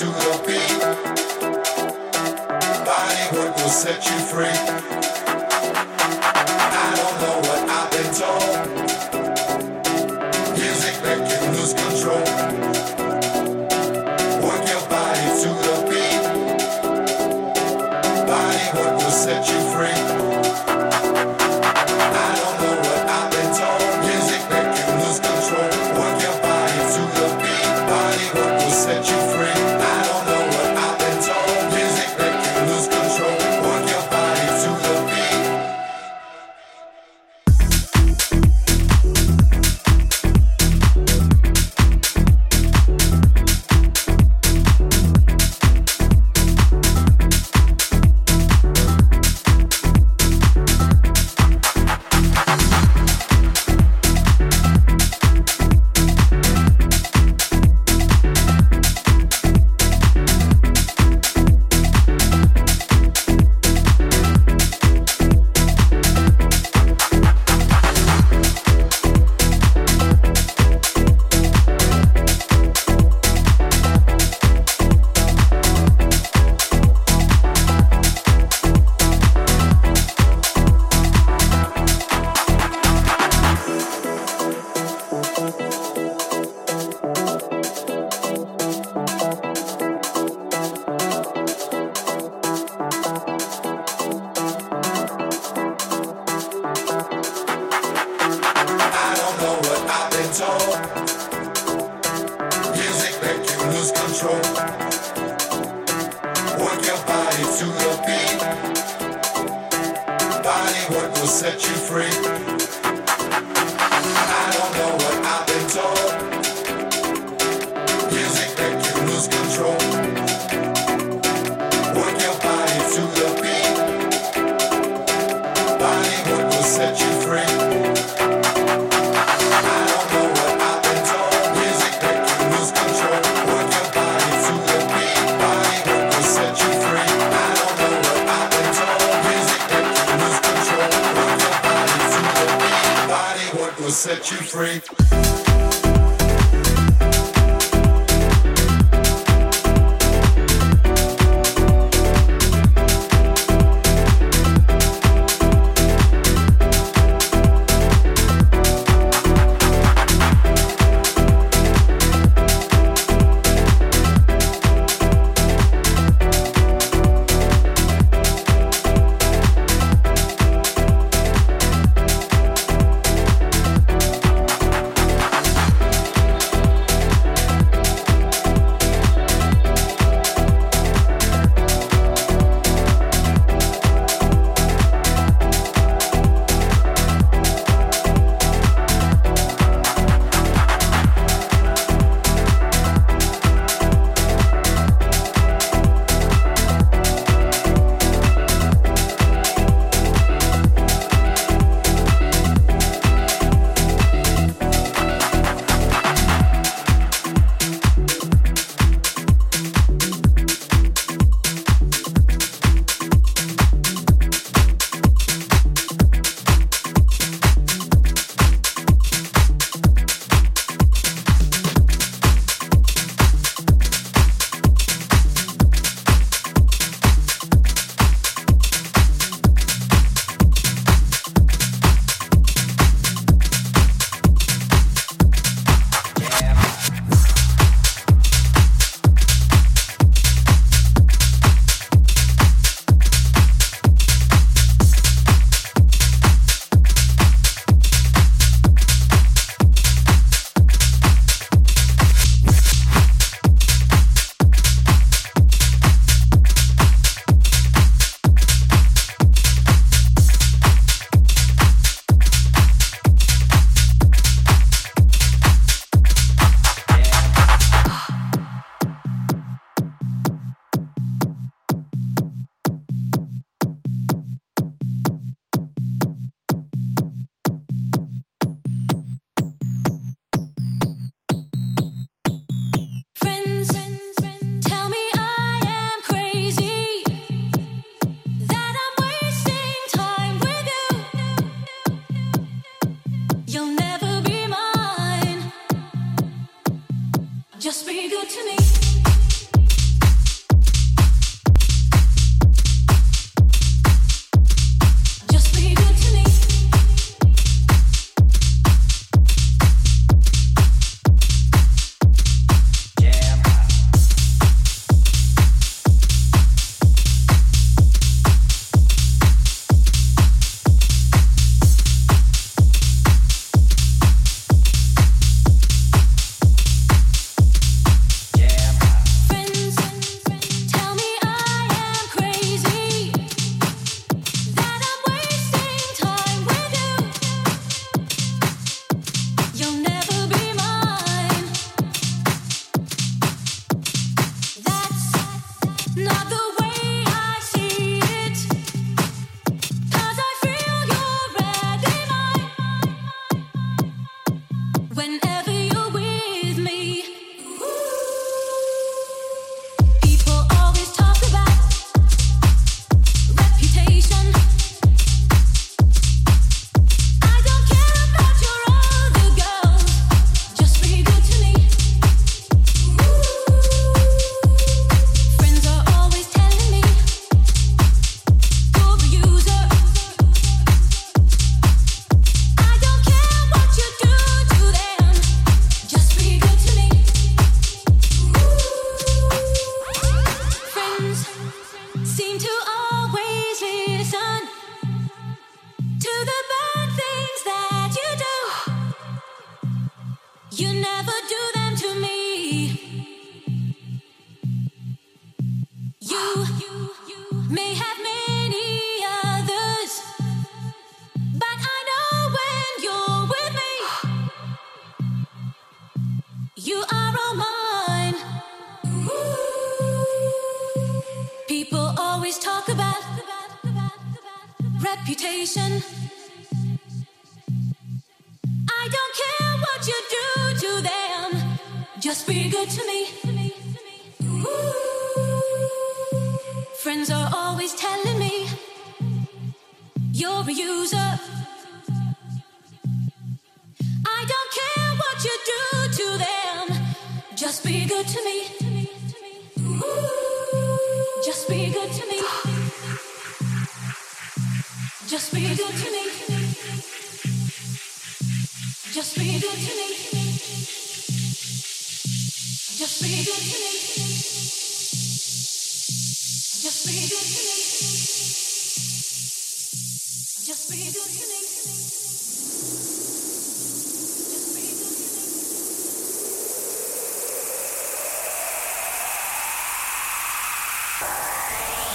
Just be good to me.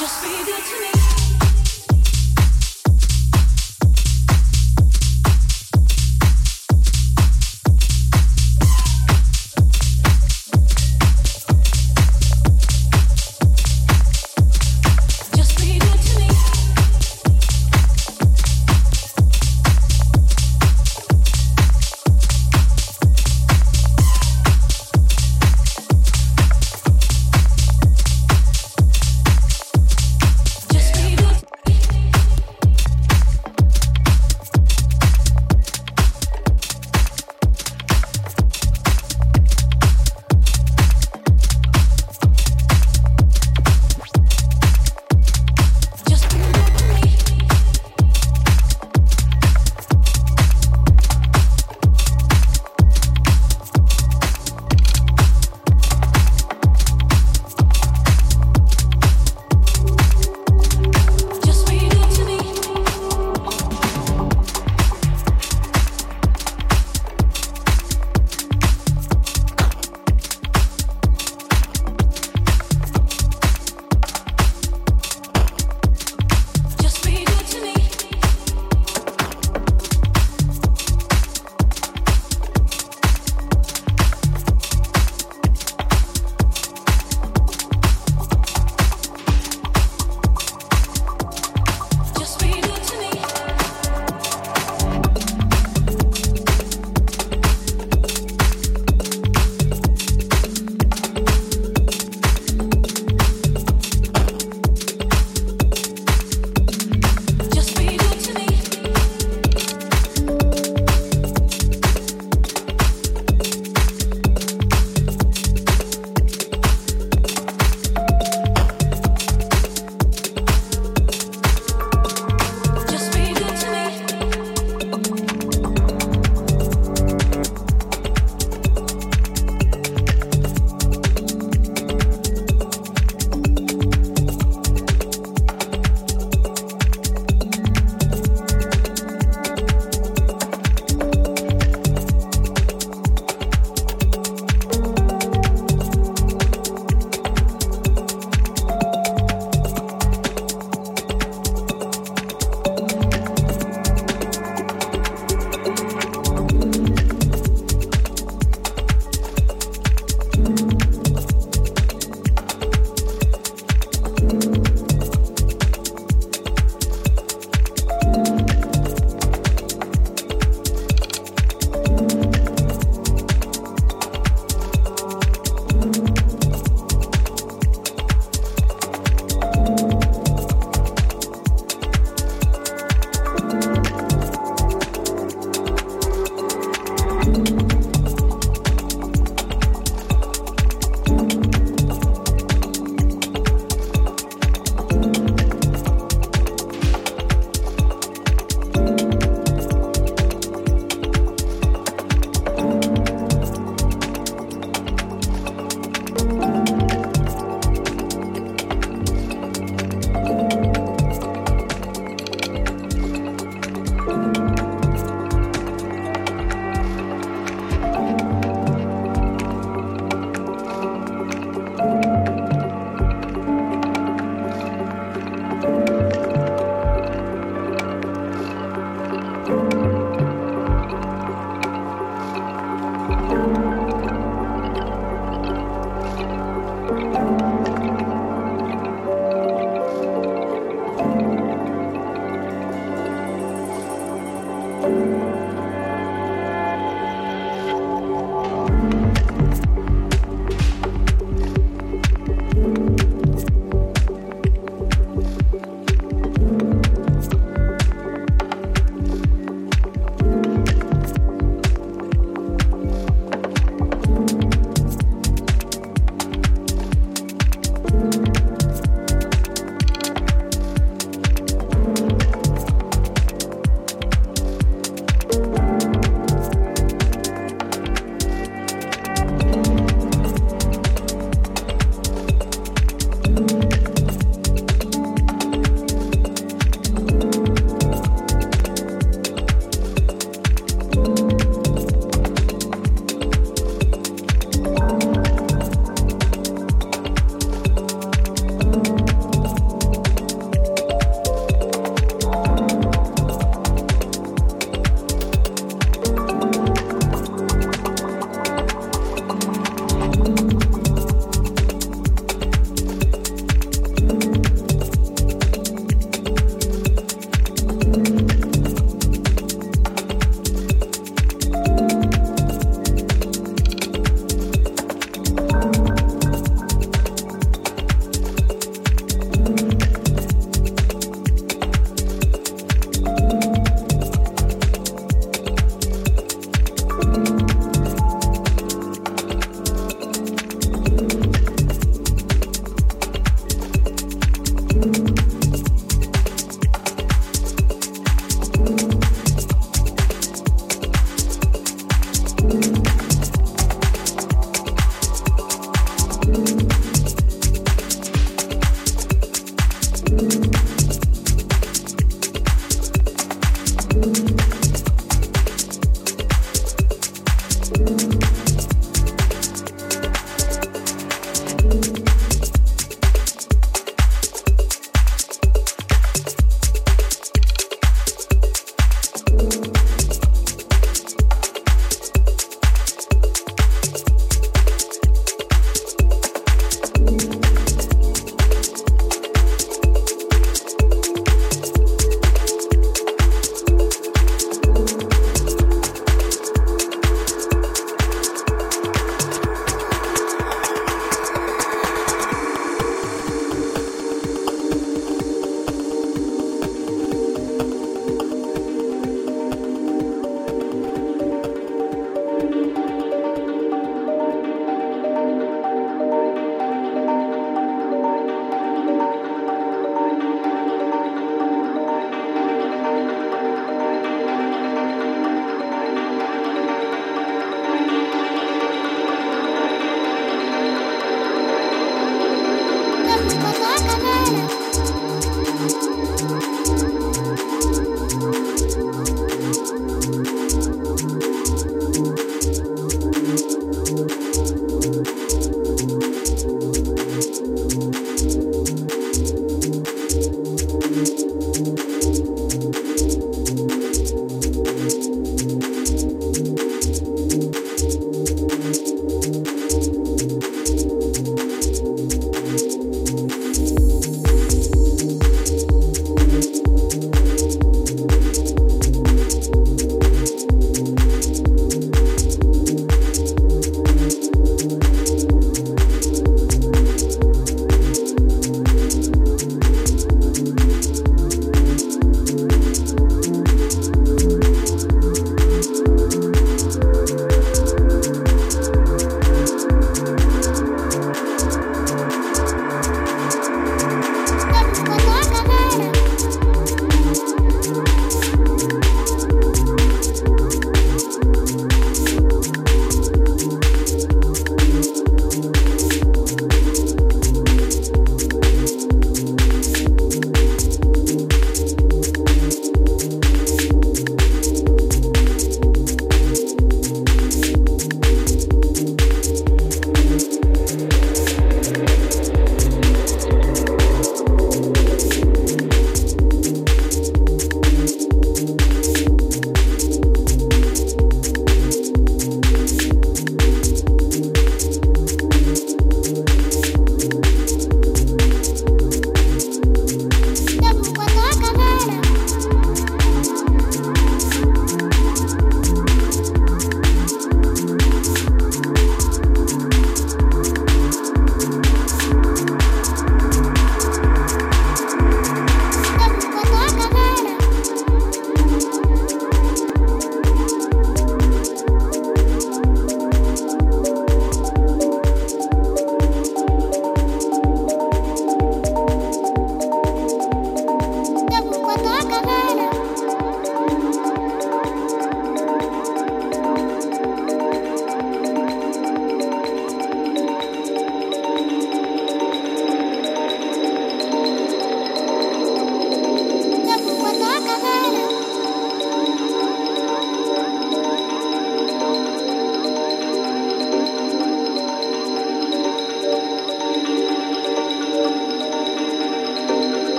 Just be good to me.